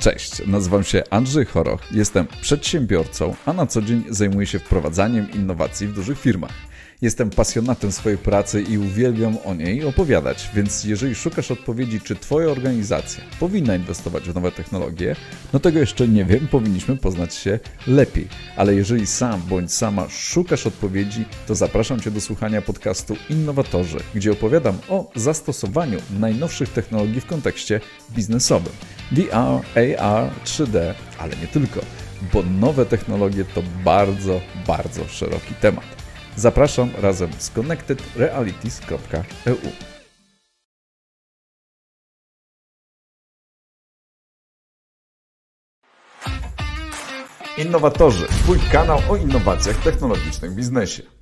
Cześć, nazywam się Andrzej Choroch, jestem przedsiębiorcą, a na co dzień zajmuję się wprowadzaniem innowacji w dużych firmach. Jestem pasjonatem swojej pracy i uwielbiam o niej opowiadać, więc jeżeli szukasz odpowiedzi, czy Twoja organizacja powinna inwestować w nowe technologie, no tego jeszcze nie wiem, powinniśmy poznać się lepiej. Ale jeżeli sam bądź sama szukasz odpowiedzi, to zapraszam Cię do słuchania podcastu Innowatorzy, gdzie opowiadam o zastosowaniu najnowszych technologii w kontekście biznesowym. VR, AR, 3D, ale nie tylko, bo nowe technologie to bardzo, bardzo szeroki temat. Zapraszam razem z connectedrealities.eu. Innowatorzy, Twój kanał o innowacjach technologicznych w biznesie.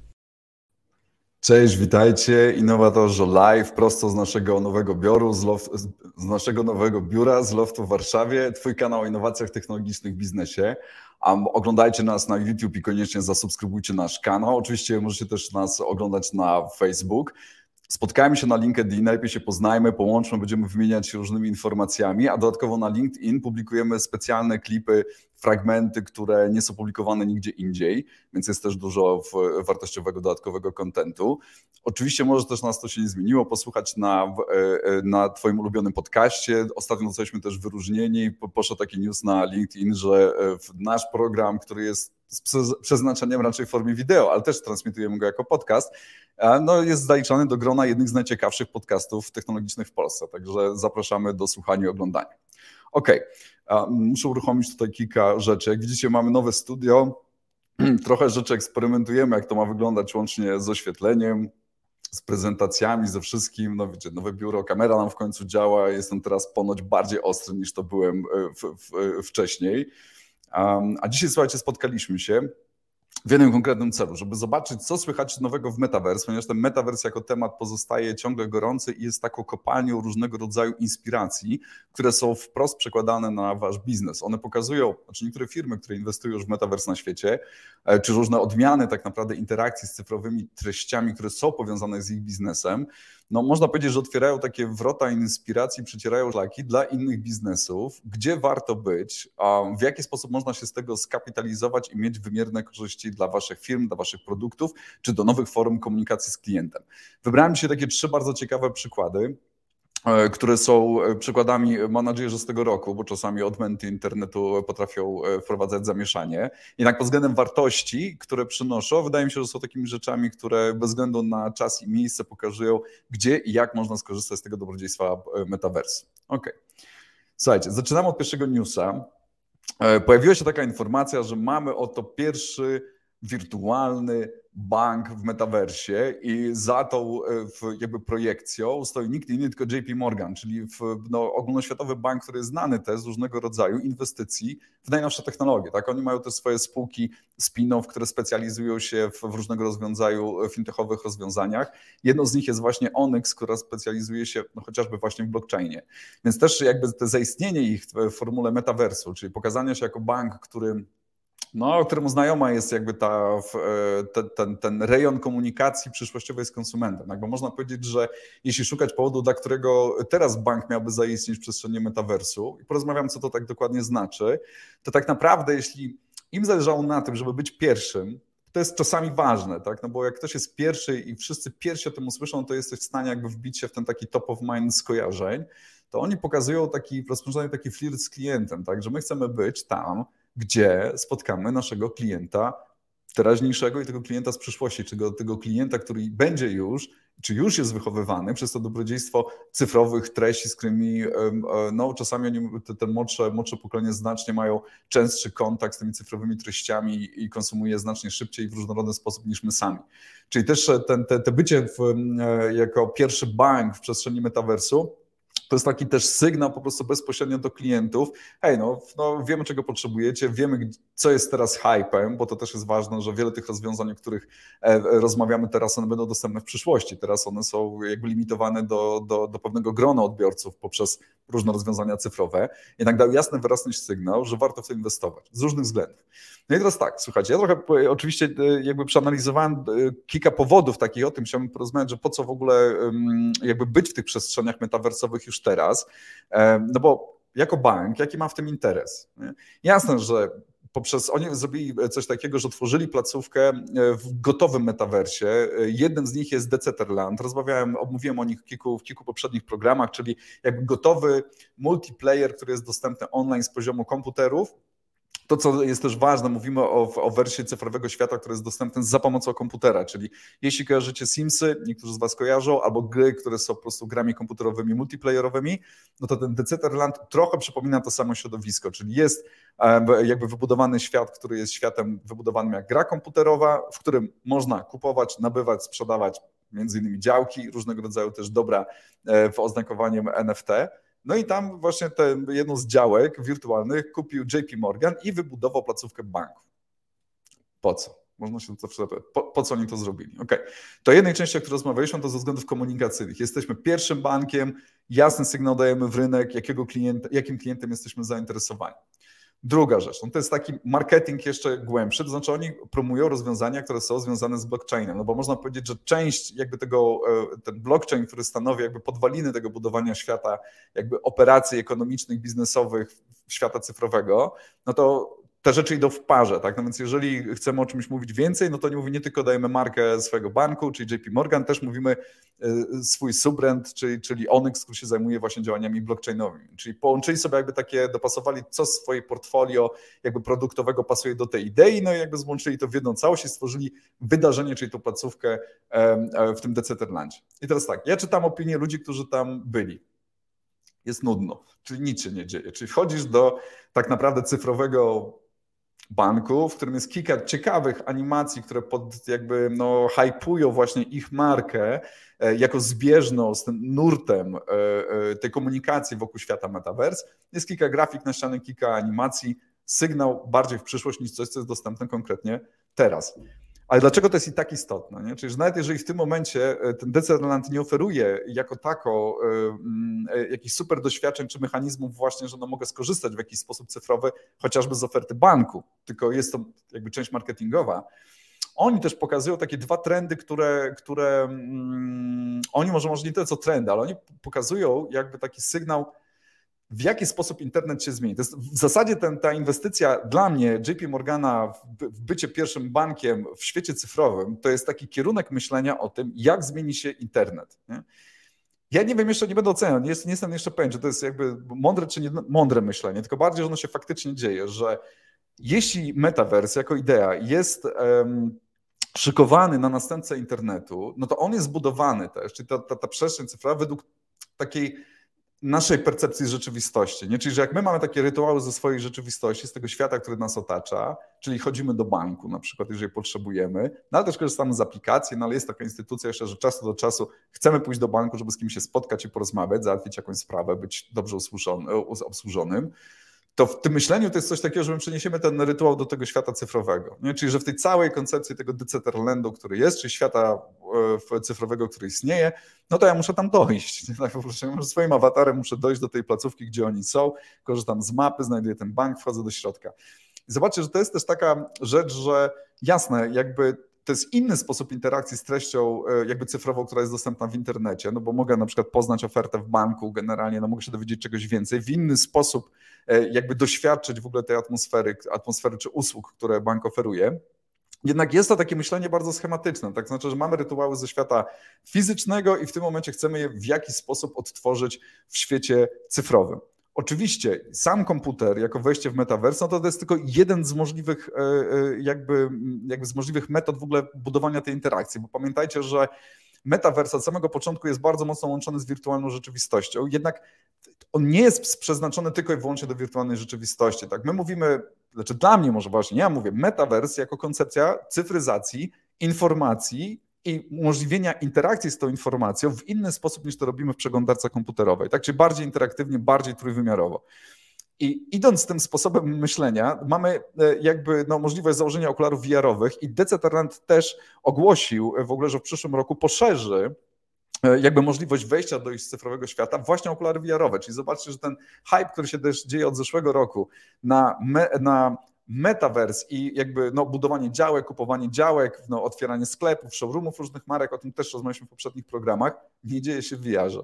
Cześć, witajcie. Innowatorzy live prosto z naszego nowego biuru, z, lof, z naszego nowego biura z loftu w Warszawie. Twój kanał o innowacjach technologicznych w biznesie. Oglądajcie nas na YouTube i koniecznie zasubskrybujcie nasz kanał. Oczywiście możecie też nas oglądać na Facebook. Spotkajmy się na LinkedIn, najlepiej się poznajmy, połączmy, będziemy wymieniać się różnymi informacjami, a dodatkowo na LinkedIn publikujemy specjalne klipy, fragmenty, które nie są publikowane nigdzie indziej, więc jest też dużo wartościowego, dodatkowego kontentu. Oczywiście może też nas to się nie zmieniło, posłuchać na, e, na Twoim ulubionym podcaście. Ostatnio zostaliśmy też wyróżnieni, poszedł taki news na LinkedIn, że e, nasz program, który jest z przeznaczeniem raczej w formie wideo, ale też transmitujemy go jako podcast, no jest zaliczany do grona jednych z najciekawszych podcastów technologicznych w Polsce. Także zapraszamy do słuchania i oglądania. OK, muszę uruchomić tutaj kilka rzeczy. Jak widzicie, mamy nowe studio. Trochę rzeczy eksperymentujemy, jak to ma wyglądać łącznie z oświetleniem, z prezentacjami, ze wszystkim. No wiecie, nowe biuro, kamera nam w końcu działa. Jestem teraz ponoć bardziej ostry niż to byłem e, w, w, wcześniej. A dzisiaj, słuchajcie, spotkaliśmy się w jednym konkretnym celu, żeby zobaczyć, co słychać nowego w metaverse, ponieważ ten metaverse jako temat pozostaje ciągle gorący i jest taką kopalnią różnego rodzaju inspiracji, które są wprost przekładane na wasz biznes. One pokazują, znaczy niektóre firmy, które inwestują już w metaverse na świecie, e, czy różne odmiany tak naprawdę interakcji z cyfrowymi treściami, które są powiązane z ich biznesem, no można powiedzieć, że otwierają takie wrota inspiracji, przecierają szlaki dla innych biznesów, gdzie warto być, w jaki sposób można się z tego skapitalizować i mieć wymierne korzyści dla waszych firm, dla waszych produktów, czy do nowych form komunikacji z klientem. Wybrałem dzisiaj takie trzy bardzo ciekawe przykłady. E, które są e, przykładami, mam nadzieję, że z tego roku, bo czasami odmęty internetu potrafią e, wprowadzać zamieszanie. Jednak pod względem wartości, które przynoszą, wydaje mi się, że są takimi rzeczami, które bez względu na czas i miejsce pokazują, gdzie i jak można skorzystać z tego dobrodziejstwa metaversu. Ok. Słuchajcie, zaczynamy od pierwszego newsa. Pojawiła się taka informacja, że mamy oto pierwszy wirtualny bank w metaversie i za tą e, jakby projekcją stoi nikt inny, tylko JP Morgan, czyli w, no, ogólnoświatowy bank, który jest znany też z różnego rodzaju inwestycji w najnowsze technologie. Tak? Oni mają też swoje spółki spin-off, które specjalizują się w, w różnego rodzaju e, fintechowych rozwiązaniach. Jedno z nich jest właśnie Onyx, która specjalizuje się no, chociażby właśnie w blockchainie. Więc też jakby te zaistnienie ich w formule metaversu, czyli pokazanie się jako bank, który no, któremu znajoma jest jakby ta, e, ten, ten, ten rejon komunikacji przyszłościowej z konsumentem. Tak? Bo można powiedzieć, że jeśli szukać powodu, dla którego teraz bank miałby zaistnieć w przestrzeni metaversu, i porozmawiam, co to tak dokładnie znaczy, to tak naprawdę, jeśli im zależało na tym, żeby być pierwszym, to jest czasami ważne, tak? No bo jak ktoś jest pierwszy i wszyscy pierwsi o tym usłyszą, to jesteś w stanie jakby wbić się w ten taki top of mind skojarzeń, to oni pokazują taki, rozpoczynają taki flirt z klientem, tak? Że my chcemy być tam, gdzie spotkamy naszego klienta teraźniejszego i tego klienta z przyszłości, czy tego klienta, który będzie już, czy już jest wychowywany przez to dobrodziejstwo cyfrowych treści, z którymi e, no, czasami oni, te, te młodsze, młodsze pokolenie znacznie mają częstszy kontakt z tymi cyfrowymi treściami i konsumuje znacznie szybciej i w różnorodny sposób niż my sami. Czyli też ten, te, te bycie w, e, jako pierwszy bank w przestrzeni metaversu to jest taki też sygnał po prostu bezpośrednio do klientów. Hej, no, no wiemy czego potrzebujecie, wiemy co jest teraz hypem, bo to też jest ważne, że wiele tych rozwiązań, o których e, rozmawiamy teraz, one będą dostępne w przyszłości. Teraz one są jakby limitowane do, do, do pewnego grona odbiorców poprzez różne rozwiązania cyfrowe. Jednak dał jasny, wyraźny sygnał, że warto w to inwestować z różnych względów. No i teraz tak, słuchajcie, ja trochę oczywiście e, jakby przeanalizowałem e, kilka powodów takich o tym, chciałbym porozmawiać, że po co w ogóle jakby być w tych przestrzeniach metaversowych już teraz, no bo jako bank, jaki ma w tym interes. Jasne, że poprzez oni zrobili coś takiego, że tworzyli placówkę w gotowym metaversie. Jednym z nich jest Decentraland. Rozmawiałem, omówiłem o nich w kilku, w kilku poprzednich programach, czyli jakby gotowy multiplayer, który jest dostępny online z poziomu komputerów to, co jest też ważne, mówimy o, o wersji cyfrowego świata, który jest dostępny za pomocą komputera, czyli jeśli kojarzycie Simsy, niektórzy z Was kojarzą, albo gry, które są po prostu grami komputerowymi, multiplayerowymi, no to ten Decentraland trochę przypomina to samo środowisko, czyli jest jakby wybudowany świat, który jest światem wybudowanym jak gra komputerowa, w którym można kupować, nabywać, sprzedawać między innymi działki, różnego rodzaju też dobra e, w oznakowaniem NFT, no i tam właśnie tę jedną z działek wirtualnych kupił JP Morgan i wybudował placówkę banku. Po co? Można się to zapytać, po, po, co oni to zrobili? Ok, to jednej części, o której rozmawialiśmy, to ze względów komunikacyjnych. Jesteśmy pierwszym bankiem, jasny sygnał dajemy w rynek, jakiego klienta, jakim klientem jesteśmy zainteresowani. Druga rzecz, no to jest taki marketing jeszcze głębszy, to znaczy oni promują rozwiązania, które są związane z blockchainem, no bo można powiedzieć, że część jakby tego, e, ten blockchain, który stanowi jakby podwaliny tego budowania świata, jakby operacji ekonomicznych, biznesowych, świata cyfrowego, no to te rzeczy idą w parze, tak? No więc jeżeli chcemy o czymś mówić więcej, no to nie mówimy nie tylko dajemy markę swojego banku, czyli JP Morgan, też mówimy y, swój subbrand, czyli, czyli Onyx, który się zajmuje właśnie działaniami blockchainowymi. Czyli połączyli sobie jakby takie, dopasowali co swoje portfolio jakby produktowego pasuje do tej idei, no i jakby złączyli to w jedną całość i stworzyli wydarzenie, czyli tą placówkę e, w tym Decentralandzie. I teraz tak, ja czytam opinie ludzi, którzy tam byli jest nudno, czyli nic się nie dzieje. Czyli wchodzisz do tak naprawdę cyfrowego banku, w którym jest kilka ciekawych animacji, które pod jakby no, hypują właśnie ich markę e, jako zbieżną z tym nurtem e, e, tej komunikacji wokół świata metaverse. Jest kilka grafik na ścianie, kilka animacji, sygnał bardziej w przyszłość niż coś, co jest dostępne konkretnie teraz. Ale dlaczego to jest i tak istotne? Nie? Czyli, że nawet jeżeli w tym momencie e, ten Decentraland nie oferuje jako tako y, y, jakichś super doświadczeń czy mechanizmów właśnie, że no mogę skorzystać w jakiś sposób cyfrowy, chociażby z oferty banku, tylko jest to jakby część marketingowa, oni też pokazują takie dwa trendy, które, które mm, oni może, może nie tyle co trendy, ale oni pokazują jakby taki sygnał, w jaki sposób internet się zmieni. To jest w zasadzie ten, ta inwestycja dla mnie, JP Morgana, w bycie pierwszym bankiem w świecie cyfrowym, to jest taki kierunek myślenia o tym, jak zmieni się internet. Nie? Ja nie wiem, jeszcze nie będę oceniał, nie, nie jestem jeszcze pewien, czy to jest jakby mądre czy nie mądre myślenie, tylko bardziej, że ono się faktycznie dzieje, że jeśli metaverse jako idea jest um, szykowany na następcę internetu, no to on jest zbudowany też, czyli ta, ta, ta przestrzeń cyfrowa według takiej naszej percepcji rzeczywistości. Nie? Czyli, że jak my mamy takie rytuały ze swojej rzeczywistości, z tego świata, który nas otacza, czyli chodzimy do banku na przykład, jeżeli potrzebujemy, no ale też korzystamy z aplikacji, no ale jest taka instytucja jeszcze, że czasu do czasu chcemy pójść do banku, żeby z kimś się spotkać i porozmawiać, załatwić jakąś sprawę, być dobrze obsłużonym to w tym myśleniu to jest coś takiego, że my przeniesiemy ten rytuał do tego świata cyfrowego. Nie? Czyli, że w tej całej koncepcji tego Decentralandu, który jest, czyli świata e, cyfrowego, który istnieje, no to ja muszę tam dojść. Tak po prostu swoim awatarem muszę dojść do tej placówki, gdzie oni są, korzystam z mapy, znajduję ten bank, wchodzę do środka. I zobaczcie, że to jest też taka rzecz, że jasne, jakby to jest inny sposób interakcji z treścią e, jakby cyfrową, która jest dostępna w internecie, no bo mogę na przykład poznać ofertę w banku generalnie, no mogę się dowiedzieć czegoś więcej, w inny sposób e, jakby doświadczyć w ogóle tej atmosfery, atmosfery czy usług, które bank oferuje. Jednak jest to takie myślenie bardzo schematyczne, tak znaczy, że mamy rytuały ze świata fizycznego i w tym momencie chcemy je w jakiś sposób odtworzyć w świecie cyfrowym. Oczywiście sam komputer jako wejście w metaverse, no to, to jest tylko jeden z możliwych, e, e, jakby, jakby z możliwych metod w ogóle budowania tej interakcji, bo pamiętajcie, że metaverse od samego początku jest bardzo mocno łączony z wirtualną rzeczywistością, jednak on nie jest przeznaczony tylko i wyłącznie do wirtualnej rzeczywistości. Tak? My mówimy, znaczy dla mnie może właśnie, ja mówię metaverse jako koncepcja cyfryzacji informacji i umożliwienia interakcji z tą informacją w inny sposób niż to robimy w przeglądarce komputerowej. Tak, czyli bardziej interaktywnie, bardziej trójwymiarowo. I idąc tym sposobem myślenia, mamy e, jakby no, możliwość założenia okularów VR-owych i Decentraland też ogłosił w ogóle, że w przyszłym roku poszerzy e, jakby możliwość wejścia do ich cyfrowego świata właśnie okulary VR-owe. Czyli zobaczcie, że ten hype, który się też dzieje od zeszłego roku na, me, na metaverse i jakby no, budowanie działek, kupowanie działek, no, otwieranie sklepów, showroomów różnych marek, o tym też rozmawialiśmy w poprzednich programach, nie dzieje się w VR-ze.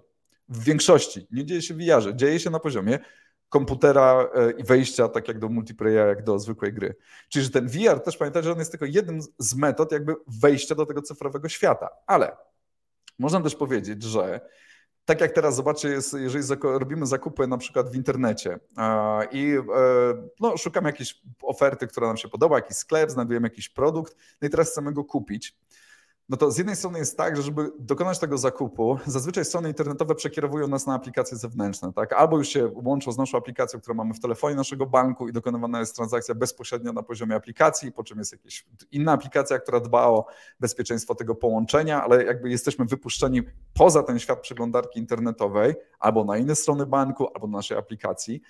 W większości nie dzieje się w VR-ze, dzieje się na poziomie komputera e, i wejścia tak jak do multiplayera, jak do zwykłej gry. Czyli że ten VR też pamiętajcie, że on jest tylko jednym z metod jakby wejścia do tego cyfrowego świata. Ale można też powiedzieć, że tak jak teraz zobaczcie, jest, jeżeli robimy zakupy na przykład w internecie i e, no, szukamy jakiejś oferty, która nam się podoba, jakiś sklep, znajdujemy jakiś produkt, no i teraz chcemy go kupić no to z jednej strony jest tak, że żeby dokonać tego zakupu, zazwyczaj strony internetowe przekierowują nas na aplikacje zewnętrzne, tak? Albo już się łączą z naszą aplikacją, którą mamy w telefonie naszego banku i dokonywana jest transakcja bezpośrednio na poziomie aplikacji, po czym jest jakaś inna aplikacja, która dba o bezpieczeństwo tego połączenia, ale jakby jesteśmy wypuszczeni poza ten świat przeglądarki internetowej, albo na inne strony banku, albo na naszej aplikacji.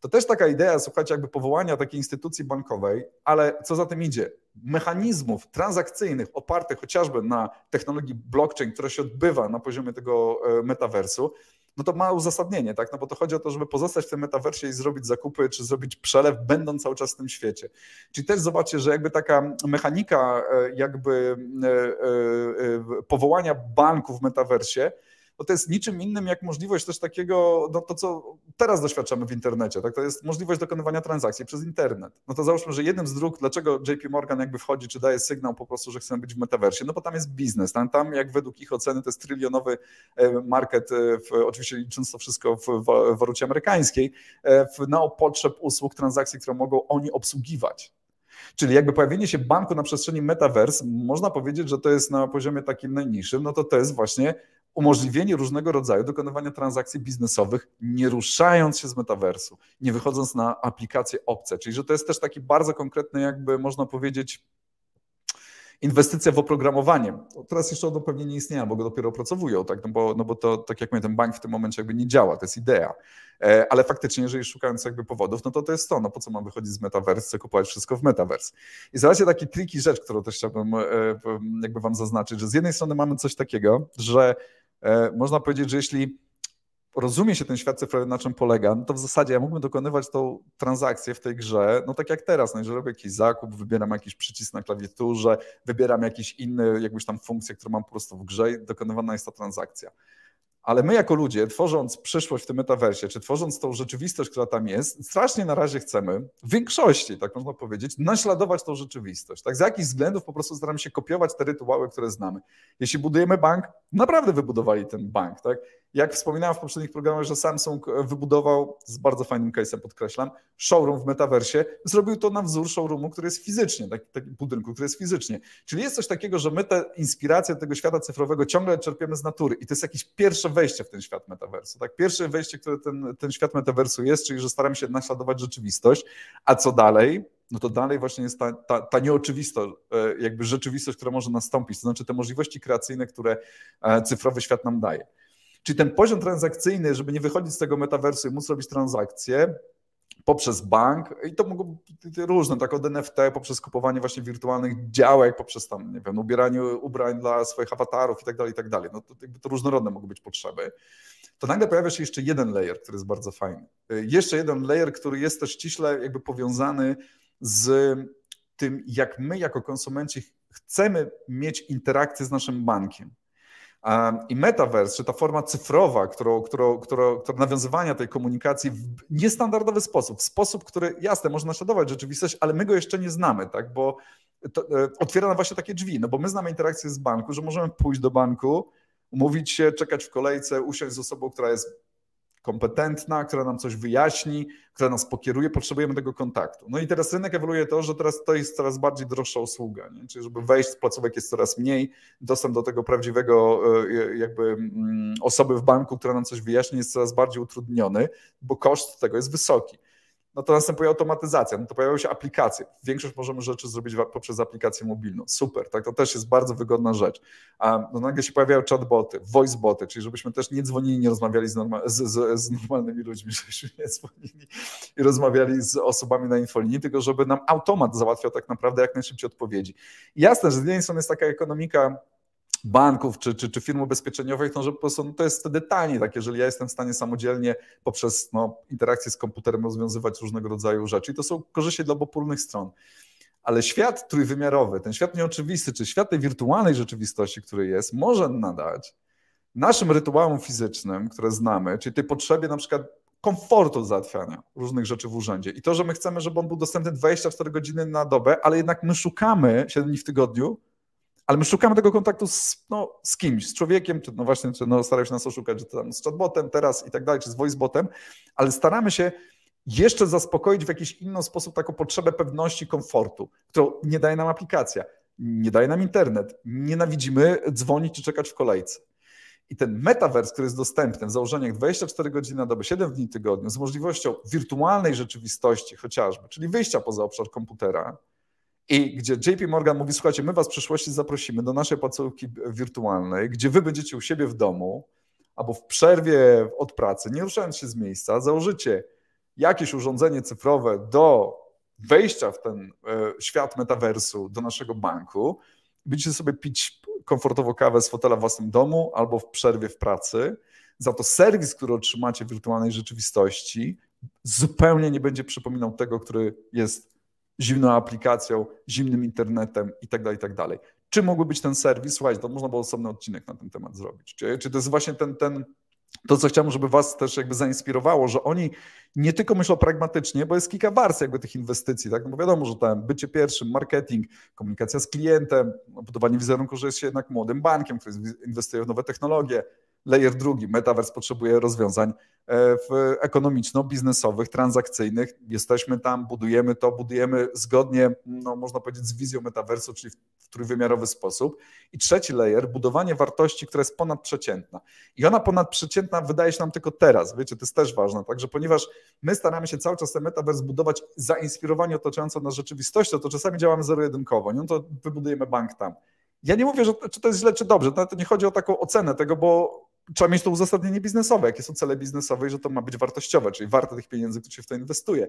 To też taka idea, słuchajcie, jakby powołania takiej instytucji bankowej, ale co za tym idzie? Mechanizmów transakcyjnych opartych chociażby na technologii blockchain, która się odbywa na poziomie tego e, metaversu, no to ma uzasadnienie, tak? No bo to chodzi o to, żeby pozostać w tym metaversie i zrobić zakupy, czy zrobić przelew, będąc cały czas w tym świecie. Czyli też zobaczcie, że jakby taka mechanika e, jakby e, powołania banku w metaversie no to jest niczym innym jak możliwość też takiego, no to co teraz doświadczamy w internecie, tak? to jest możliwość dokonywania transakcji przez internet. No to załóżmy, że jednym z dróg, dlaczego JP Morgan jakby wchodzi, czy daje sygnał po prostu, że chcemy być w metaversie, no bo tam jest biznes, tam, tam jak według ich oceny to jest trylionowy e, market, e, w, oczywiście licząc to wszystko w walucie amerykańskiej, e, w, na potrzeb usług, transakcji, które mogą oni obsługiwać. Czyli jakby pojawienie się banku na przestrzeni metaverse, można powiedzieć, że to jest na poziomie takim najniższym, no to to jest właśnie umożliwienie różnego rodzaju dokonywania transakcji biznesowych, nie ruszając się z metaversu, nie wychodząc na aplikacje obce. Czyli, że to jest też taki bardzo konkretny, jakby można powiedzieć, inwestycja w oprogramowanie. Teraz jeszcze ono pewnie nie istnieje, bo go dopiero opracowują, tak? no, bo, no bo to, tak jak mówię, ten bank w tym momencie jakby nie działa, to jest idea. E, ale faktycznie, jeżeli szukając jakby powodów, no to to jest to, no po co mam wychodzić z metaverse, chcę kupować wszystko w metaverse. I zobaczcie taki triki rzecz, którą też chciałbym e, jakby wam zaznaczyć, że z jednej strony mamy coś takiego, że można powiedzieć, że jeśli rozumie się ten świat cyfrowy, na czym polega, no to w zasadzie ja mógłbym dokonywać tą transakcję w tej grze, no tak jak teraz, no jeżeli robię jakiś zakup, wybieram jakiś przycisk na klawiaturze, wybieram jakiś inny, jakąś tam funkcję, którą mam po prostu w grze i dokonywana jest ta transakcja. Ale my jako ludzie, tworząc przyszłość w tym metaversie, czy tworząc tą rzeczywistość, która tam jest, strasznie na razie chcemy, w większości, tak można powiedzieć, naśladować tą rzeczywistość. Tak? Z jakichś względów po prostu staramy się kopiować te rytuały, które znamy. Jeśli budujemy bank, naprawdę wybudowali ten bank. Tak? Jak wspominałem w poprzednich programach, że Samsung wybudował, z bardzo fajnym case'em podkreślam, showroom w metaversie, zrobił to na wzór showroomu, który jest fizycznie, taki, taki budynku, który jest fizycznie. Czyli jest coś takiego, że my te inspiracje tego świata cyfrowego ciągle czerpiemy z natury i to jest jakieś pierwsze wejście w ten świat metaversu. Tak? Pierwsze wejście, które ten, ten świat metaversu jest, czyli że staramy się naśladować rzeczywistość, a co dalej? no to dalej właśnie jest ta, ta, ta nieoczywistość, e, jakby rzeczywistość, która może nastąpić, to znaczy te możliwości kreacyjne, które e, cyfrowy świat nam daje. Czyli ten poziom transakcyjny, żeby nie wychodzić z tego metaversu i móc robić transakcje poprzez bank i to mogą być różne, tak od NFT, poprzez kupowanie właśnie wirtualnych działek, poprzez tam, nie wiem, ubieranie ubrań dla swoich awatarów i tak dalej, i tak dalej. No to, to różnorodne mogą być potrzeby. To nagle pojawia się jeszcze jeden layer, który jest bardzo fajny. Jeszcze jeden layer, który jest też ściśle jakby powiązany z tym, jak my jako konsumenci chcemy mieć interakcję z naszym bankiem. I metaverse, czy ta forma cyfrowa, którą, którą, którą, którą nawiązywania tej komunikacji w niestandardowy sposób, w sposób, który jasne, można naśladować rzeczywistość, ale my go jeszcze nie znamy, tak? bo to, e, otwiera nam właśnie takie drzwi, no bo my znamy interakcję z banku, że możemy pójść do banku, umówić się, czekać w kolejce, usiąść z osobą, która jest kompetentna, która nam coś wyjaśni, która nas pokieruje, potrzebujemy tego kontaktu. No i teraz rynek ewoluuje to, że teraz to jest coraz bardziej droższa usługa, nie? czyli żeby wejść z placówek jest coraz mniej, dostęp do tego prawdziwego e, jakby mm, osoby w banku, która nam coś wyjaśni jest coraz bardziej utrudniony, bo koszt tego jest wysoki no to następuje automatyzacja, no to pojawiają się aplikacje. Większość możemy rzeczy zrobić poprzez aplikację mobilną. Super, tak? To też jest bardzo wygodna rzecz. No nagle się pojawiają chatboty, voiceboty, czyli żebyśmy też nie dzwonili, nie rozmawiali z, z, z, z, normalnymi ludźmi, żebyśmy nie dzwonili i rozmawiali z osobami na infolinii, tylko żeby nam automat załatwiał tak naprawdę jak najszybciej odpowiedzi. I jasne, że z jednej strony jest taka ekonomika banków czy, czy, czy firm ubezpieczeniowych, no, że po prostu no, to jest wtedy taniej, tak, jeżeli ja jestem w stanie samodzielnie poprzez no, interakcję z komputerem rozwiązywać różnego rodzaju rzeczy. I to są korzyści dla obopólnych stron. Ale świat trójwymiarowy, ten świat nieoczywisty, czy świat tej wirtualnej rzeczywistości, który jest, może nadać naszym rytuałom fizycznym, które znamy, czyli tej potrzebie na przykład komfortu załatwiania różnych rzeczy w urzędzie. I to, że my chcemy, żeby on był dostępny 24 godziny na dobę, ale jednak my szukamy 7 dni w tygodniu, ale my szukamy tego kontaktu z, no, z kimś, z człowiekiem, czy no właśnie, czy no, starają się nas oszukać, czy tam z chatbotem teraz i tak dalej, czy z voicebotem, ale staramy się jeszcze zaspokoić w jakiś inny sposób taką potrzebę pewności komfortu, którą nie daje nam aplikacja, nie daje nam internet. Nienawidzimy dzwonić czy czekać w kolejce. I ten metavers, który jest dostępny w założeniach 24 godziny na dobę, 7 dni tygodniu, z możliwością wirtualnej rzeczywistości chociażby, czyli wyjścia poza obszar komputera, i gdzie JP Morgan mówi: Słuchajcie, my Was w przyszłości zaprosimy do naszej placówki wirtualnej, gdzie Wy będziecie u siebie w domu albo w przerwie od pracy, nie ruszając się z miejsca, założycie jakieś urządzenie cyfrowe do wejścia w ten e, świat metaversu do naszego banku, będziecie sobie pić komfortowo kawę z fotela w własnym domu albo w przerwie w pracy. Za to serwis, który otrzymacie w wirtualnej rzeczywistości, zupełnie nie będzie przypominał tego, który jest zimną aplikacją, zimnym internetem itd., tak itd. Tak czy mógłby być ten serwis? Słuchajcie, to można było osobny odcinek na ten temat zrobić. Czy, czy to jest właśnie ten, ten, to, co chciałbym, żeby was też jakby zainspirowało, że oni nie tylko myślą pragmatycznie, bo jest kilka warstw jakby tych inwestycji, tak? No bo wiadomo, że tam bycie pierwszym, marketing, komunikacja z klientem, budowanie wizerunku, że jest się jednak młodym bankiem, który inwestuje w nowe technologie, Layer drugi, Metaverse potrzebuje rozwiązań e, ekonomiczno-biznesowych, transakcyjnych. Jesteśmy tam, budujemy to, budujemy zgodnie, no, można powiedzieć, z wizją metaversu, czyli w trójwymiarowy sposób. I trzeci layer, budowanie wartości, która jest ponadprzeciętna. I ona ponadprzeciętna wydaje się nam tylko teraz, wiecie, to jest też ważne, także ponieważ my staramy się cały czas ten metaverse budować zainspirowanie otaczającą nas rzeczywistością, to czasami działamy zero-jedynkowo, no to wybudujemy bank tam. Ja nie mówię, że czy to jest źle, czy dobrze, to nie chodzi o taką ocenę tego, bo trzeba mieć to uzasadnienie biznesowe, jakie są cele biznesowe i że to ma być wartościowe, czyli warte tych pieniędzy, które się w to inwestuje.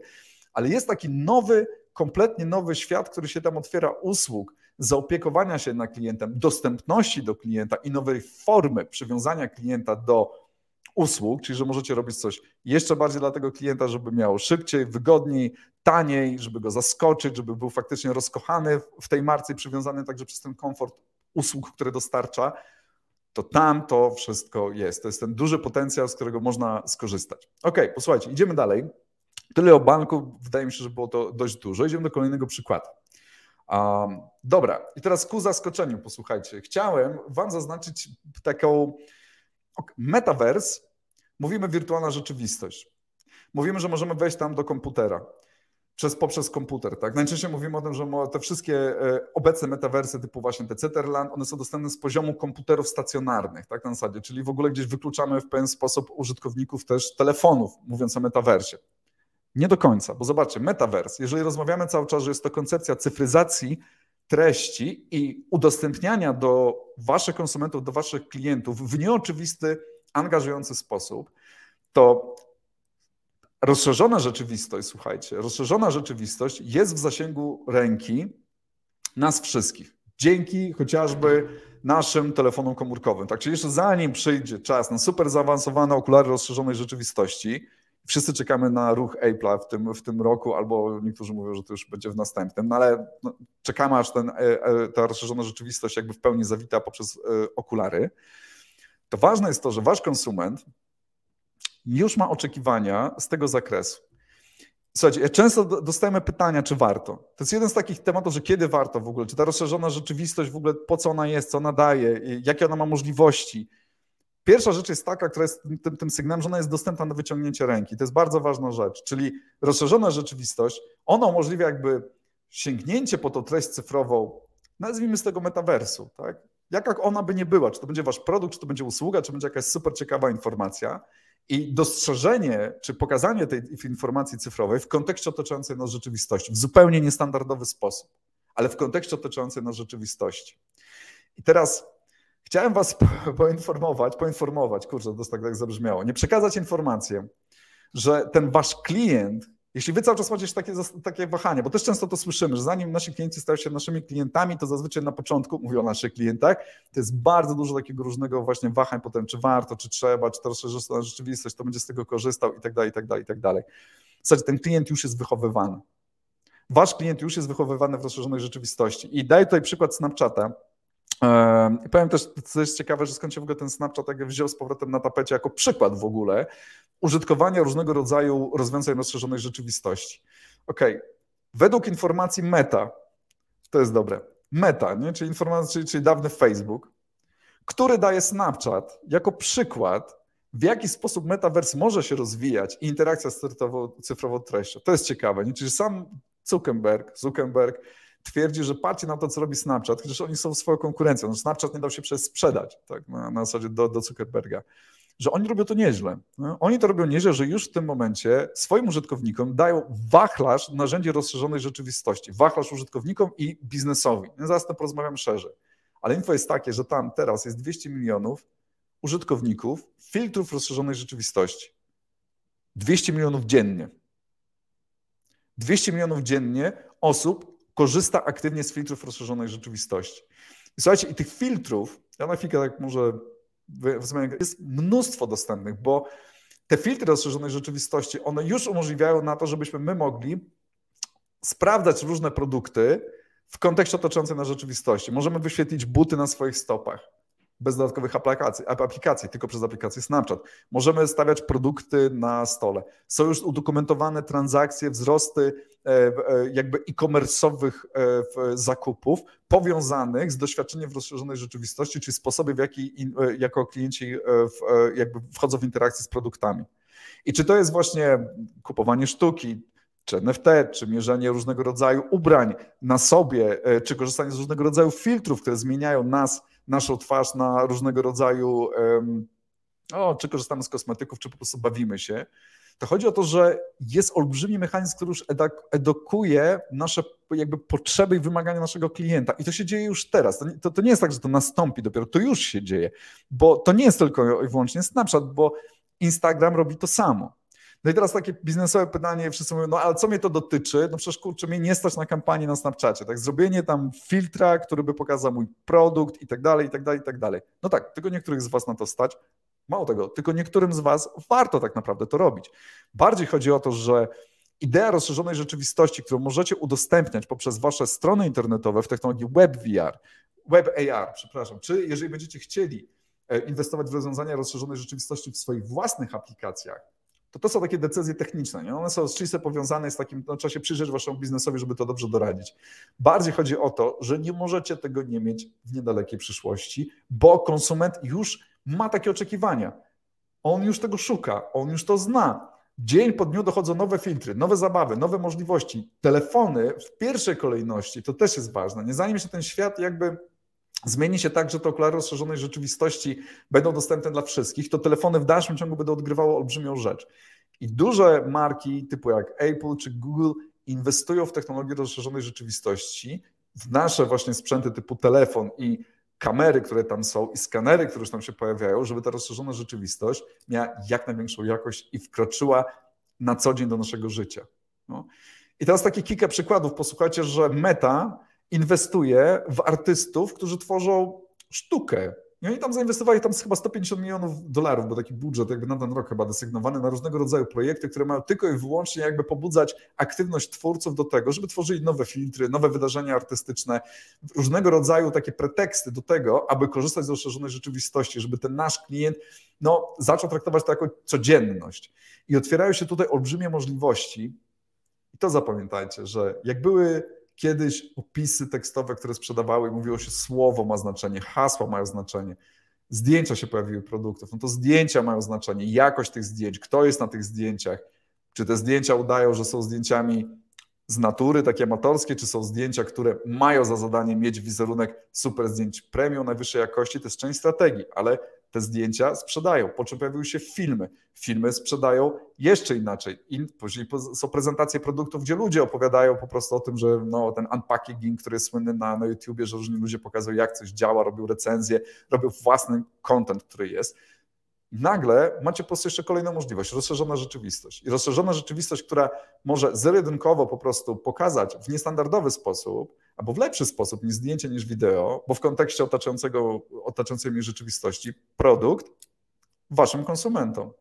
Ale jest taki nowy, kompletnie nowy świat, który się tam otwiera usług, zaopiekowania się na klientem, dostępności do klienta i nowej formy przywiązania klienta do usług, czyli że możecie robić coś jeszcze bardziej dla tego klienta, żeby miał szybciej, wygodniej, taniej, żeby go zaskoczyć, żeby był faktycznie rozkochany w tej marce i przywiązany także przez ten komfort usług, które dostarcza to tam to wszystko jest. To jest ten duży potencjał, z którego można skorzystać. Ok, posłuchajcie, idziemy dalej. Tyle o banku, wydaje mi się, że było to dość dużo. Idziemy do kolejnego przykładu. Um, dobra, i teraz ku zaskoczeniu, posłuchajcie. Chciałem Wam zaznaczyć taką metaverse. Mówimy wirtualna rzeczywistość. Mówimy, że możemy wejść tam do komputera przez, poprzez komputer. Tak? Najczęściej mówimy o tym, że te wszystkie e, obecne metawersy typu właśnie te Cetherland, one są dostępne z poziomu komputerów stacjonarnych, tak na zasadzie, czyli w ogóle gdzieś wykluczamy w pewien sposób użytkowników też telefonów, mówiąc o metaversie. Nie do końca, bo zobaczcie, metavers, jeżeli rozmawiamy cały czas, że jest to koncepcja cyfryzacji treści i udostępniania do waszych konsumentów, do waszych klientów w nieoczywisty, angażujący sposób, to rozszerzona rzeczywistość, słuchajcie, rozszerzona rzeczywistość jest w zasięgu ręki nas wszystkich. Dzięki chociażby naszym telefonom komórkowym. Tak, czyli jeszcze zanim przyjdzie czas na super zaawansowane okulary rozszerzonej rzeczywistości, wszyscy czekamy na ruch Apple'a w tym, w tym roku, albo niektórzy mówią, że to już będzie w następnym, no ale no, czekamy aż ten, e, e, ta rozszerzona rzeczywistość jakby w pełni zawita poprzez e, okulary. To ważne jest to, że wasz konsument już ma oczekiwania z tego zakresu. Słuchajcie, często dostajemy pytania, czy warto. To jest jeden z takich tematów, że kiedy warto w ogóle, czy ta rozszerzona rzeczywistość w ogóle, po co ona jest, co ona daje, jakie ona ma możliwości. Pierwsza rzecz jest taka, która jest tym, tym sygnałem, że ona jest dostępna na wyciągnięcie ręki. To jest bardzo ważna rzecz, czyli rozszerzona rzeczywistość, ona umożliwia jakby sięgnięcie po tą treść cyfrową, nazwijmy z tego metaversu, tak? Ona by nie była, czy to będzie wasz produkt, czy to będzie usługa, czy będzie jakaś super ciekawa informacja, i dostrzeżenie czy pokazanie tej informacji cyfrowej w kontekście otaczającej nas rzeczywistości w zupełnie niestandardowy sposób, ale w kontekście otaczającej nas rzeczywistości. I teraz chciałem Was poinformować, poinformować, kurczę, to tak, tak zabrzmiało, nie przekazać informację, że ten Wasz klient jeśli wy cały czas macie takie, takie bo też często to słyszymy, że zanim nasi klienci stają się naszymi klientami, to zazwyczaj na początku, mówię o naszych klientach, to jest bardzo dużo takiego różnego właśnie wahań potem, czy warto, czy trzeba, czy to rozszerzy na rzeczywistość, to będzie z tego korzystał i tak dalej, i tak dalej, i tak dalej. W zasadzie ten klient już jest wychowywany. Wasz klient już jest wychowywany w rozszerzonej rzeczywistości. I daję tutaj przykład Snapchata. I powiem też, co jest ciekawe, że skąd się w ogóle ten Snapchat tak wziął z powrotem na tapecie jako przykład w ogóle, użytkowania różnego rodzaju rozwiązań rozszerzonej rzeczywistości. Ok, według informacji Meta, to jest dobre, Meta, nie? Czyli, informacja, czyli, czyli dawny Facebook, który daje Snapchat jako przykład, w jaki sposób metaverse może się rozwijać i interakcja z cyfrową treścią. To jest ciekawe. Nie? Czyli sam Zuckerberg, Zuckerberg twierdzi, że patrzcie na to, co robi Snapchat, chociaż oni są swoją konkurencją. No, Snapchat nie dał się przez sprzedać tak, na, na zasadzie do, do Zuckerberga. Że oni robią to nieźle. No? Oni to robią nieźle, że już w tym momencie swoim użytkownikom dają wachlarz narzędzi rozszerzonej rzeczywistości. Wachlarz użytkownikom i biznesowi. Zaraz to porozmawiam szerzej. Ale info jest takie, że tam teraz jest 200 milionów użytkowników filtrów rozszerzonej rzeczywistości. 200 milionów dziennie. 200 milionów dziennie osób korzysta aktywnie z filtrów rozszerzonej rzeczywistości. I słuchajcie, i tych filtrów, ja na chwilkę tak może jest mnóstwo dostępnych, bo te filtry rozszerzonej rzeczywistości, one już umożliwiają na to, żebyśmy my mogli sprawdzać różne produkty w kontekście otaczającej nas rzeczywistości. Możemy wyświetlić buty na swoich stopach bez dodatkowych aplikacji, aplikacji, tylko przez aplikację Snapchat. Możemy stawiać produkty na stole. Są już udokumentowane transakcje, wzrosty e, e, jakby e-commerce'owych e, zakupów powiązanych z doświadczeniem w rozszerzonej rzeczywistości, czyli sposoby, w jaki jako klienci jakby wchodzą w interakcję z produktami. I czy to jest właśnie kupowanie sztuki, czy NFT, czy mierzenie różnego rodzaju ubrań na sobie, czy korzystanie z różnego rodzaju filtrów, które zmieniają nas naszą twarz na różnego rodzaju, o, czy korzystamy z kosmetyków, czy po prostu bawimy się. To chodzi o to, że jest olbrzymi mechanizm, który już edukuje nasze jakby potrzeby i wymagania naszego klienta. I to się dzieje już teraz. To to, to nie jest tak, że to nastąpi dopiero, to już się dzieje, bo to nie jest tylko i wyłącznie Snapchat, bo Instagram robi to samo. No i teraz takie biznesowe pytanie, wszyscy mówią, no ale co mnie to dotyczy? No przecież kurczę, mnie nie stać na kampanię na Snapchacie, tak? Zrobienie tam filtra, który by pokazał mój produkt i tak dalej, i tak dalej, i tak dalej. No tak, tylko niektórych z Was na to stać. Mało tego, tylko niektórym z Was warto tak naprawdę to robić. Bardziej chodzi o to, że idea rozszerzonej rzeczywistości, którą możecie udostępniać poprzez Wasze strony internetowe w technologii WebVR, WebAR, przepraszam, czy jeżeli będziecie chcieli e, inwestować w rozwiązania rozszerzonej rzeczywistości w swoich własnych aplikacjach, to to są takie decyzje techniczne. Nie? One są stricte powiązane z takim, no, trzeba się przyjrzeć waszemu biznesowi, żeby to dobrze doradzić. Bardziej chodzi o to, że nie możecie tego nie mieć w niedalekiej przyszłości, bo konsument już ma takie oczekiwania. On już tego szuka, on już to zna. Dzień po dniu dochodzą nowe filtry, nowe zabawy, nowe możliwości. Telefony w pierwszej kolejności, to też jest ważne. Nie zanim się ten świat jakby zmieni się tak, że te okulary rozszerzonej rzeczywistości będą dostępne dla wszystkich, to telefony w dalszym ciągu będą odgrywały olbrzymią rzecz. I duże marki typu jak Apple czy Google inwestują w technologię rozszerzonej rzeczywistości, w nasze właśnie sprzęty typu telefon i kamery, które tam są i skanery, które już tam się pojawiają, żeby ta rozszerzona rzeczywistość miała jak największą jakość i wkroczyła na co dzień do naszego życia. No. I teraz takie kilka przykładów. Posłuchajcie, że Meta inwestuje w artystów, którzy tworzą sztukę. I oni tam zainwestowali tam chyba 150 milionów dolarów, bo taki budżet jakby na ten rok chyba desygnowany na różnego rodzaju projekty, które mają tylko i wyłącznie jakby pobudzać aktywność twórców do tego, żeby tworzyli nowe filtry, nowe wydarzenia artystyczne, różnego rodzaju takie preteksty do tego, aby korzystać z rozszerzonej rzeczywistości, żeby ten nasz klient no, zaczął traktować to jako codzienność. I otwierają się tutaj olbrzymie możliwości. I to zapamiętajcie, że jak były kiedyś opisy tekstowe, które sprzedawały, mówiło się słowo ma znaczenie, hasła mają znaczenie, zdjęcia się pojawiły produktów, no to zdjęcia mają znaczenie, jakość tych zdjęć, kto jest na tych zdjęciach, czy te zdjęcia udają, że są zdjęciami z natury, takie amatorskie, czy są zdjęcia, które mają za zadanie mieć wizerunek super zdjęć premium najwyższej jakości, to jest część strategii, ale te zdjęcia sprzedają, po czym pojawiły się filmy. Filmy sprzedają jeszcze inaczej. I później są prezentacje produktów, gdzie ludzie opowiadają po prostu o tym, że no, ten unpacking, który jest słynny na, na YouTubie, że różni ludzie pokazują, jak coś działa, robią recenzje, robią własny content, który jest. Nagle macie po prostu jeszcze kolejną możliwość, rozszerzona rzeczywistość. I rozszerzona rzeczywistość, która może zero-jedynkowo po prostu pokazać w niestandardowy sposób, albo w lepszy sposób niż zdjęcie, niż wideo, bo w kontekście otaczającego, otaczającej mnie rzeczywistości produkt waszym konsumentom.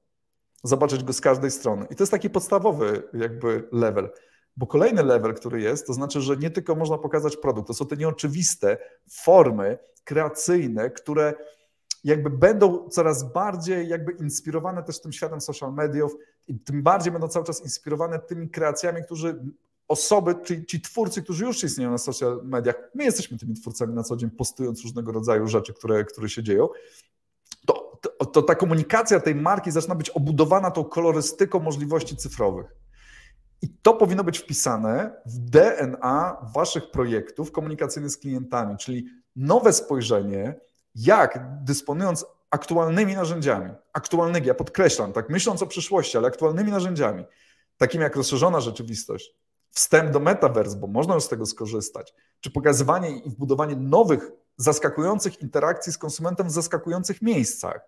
Zobaczyć go z każdej strony. I to jest taki podstawowy jakby level. Bo kolejny level, który jest, to znaczy, że nie tylko można pokazać produkt, to są te nieoczywiste formy kreacyjne, które jakby będą coraz bardziej jakby inspirowane też tym światem social mediów i tym bardziej będą cały czas inspirowane tymi kreacjami, którzy osoby, czyli ci twórcy, którzy już istnieją na social mediach, my jesteśmy tymi twórcami na co dzień, postując różnego rodzaju rzeczy, które, które się dzieją, to, to, to ta komunikacja tej marki zaczyna być obudowana tą kolorystyką możliwości cyfrowych. I to powinno być wpisane w DNA waszych projektów komunikacyjnych z klientami, czyli nowe spojrzenie, jak dysponując aktualnymi narzędziami, aktualnymi, ja podkreślam, tak myśląc o przyszłości, ale aktualnymi narzędziami, takimi jak rozszerzona rzeczywistość, wstęp do metaverse, bo można już z tego skorzystać, czy pokazywanie i wbudowanie nowych, zaskakujących interakcji z konsumentem w zaskakujących miejscach,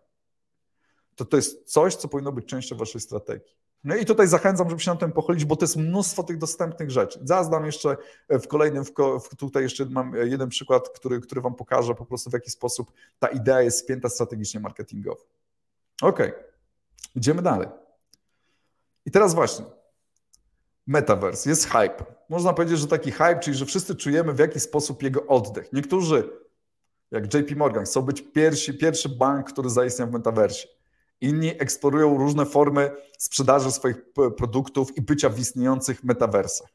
to to jest coś, co powinno być częścią waszej strategii. No i tutaj zachęcam, żeby się na tym pochylić, bo to jest mnóstwo tych dostępnych rzeczy. Zaraz dam jeszcze w kolejnym, w, tutaj jeszcze mam jeden przykład, który, który wam pokaże po prostu w jaki sposób ta idea jest spięta strategicznie marketingowo. Ok, idziemy dalej. I teraz właśnie, metaverse, jest hype. Można powiedzieć, że taki hype, czyli że wszyscy czujemy w jaki sposób jego oddech. Niektórzy, jak JP Morgan, chcą być pierwsi, pierwszy bank, który zaistniał w metaversie. Inni eksplorują różne formy sprzedaży swoich produktów i bycia w istniejących metaversach.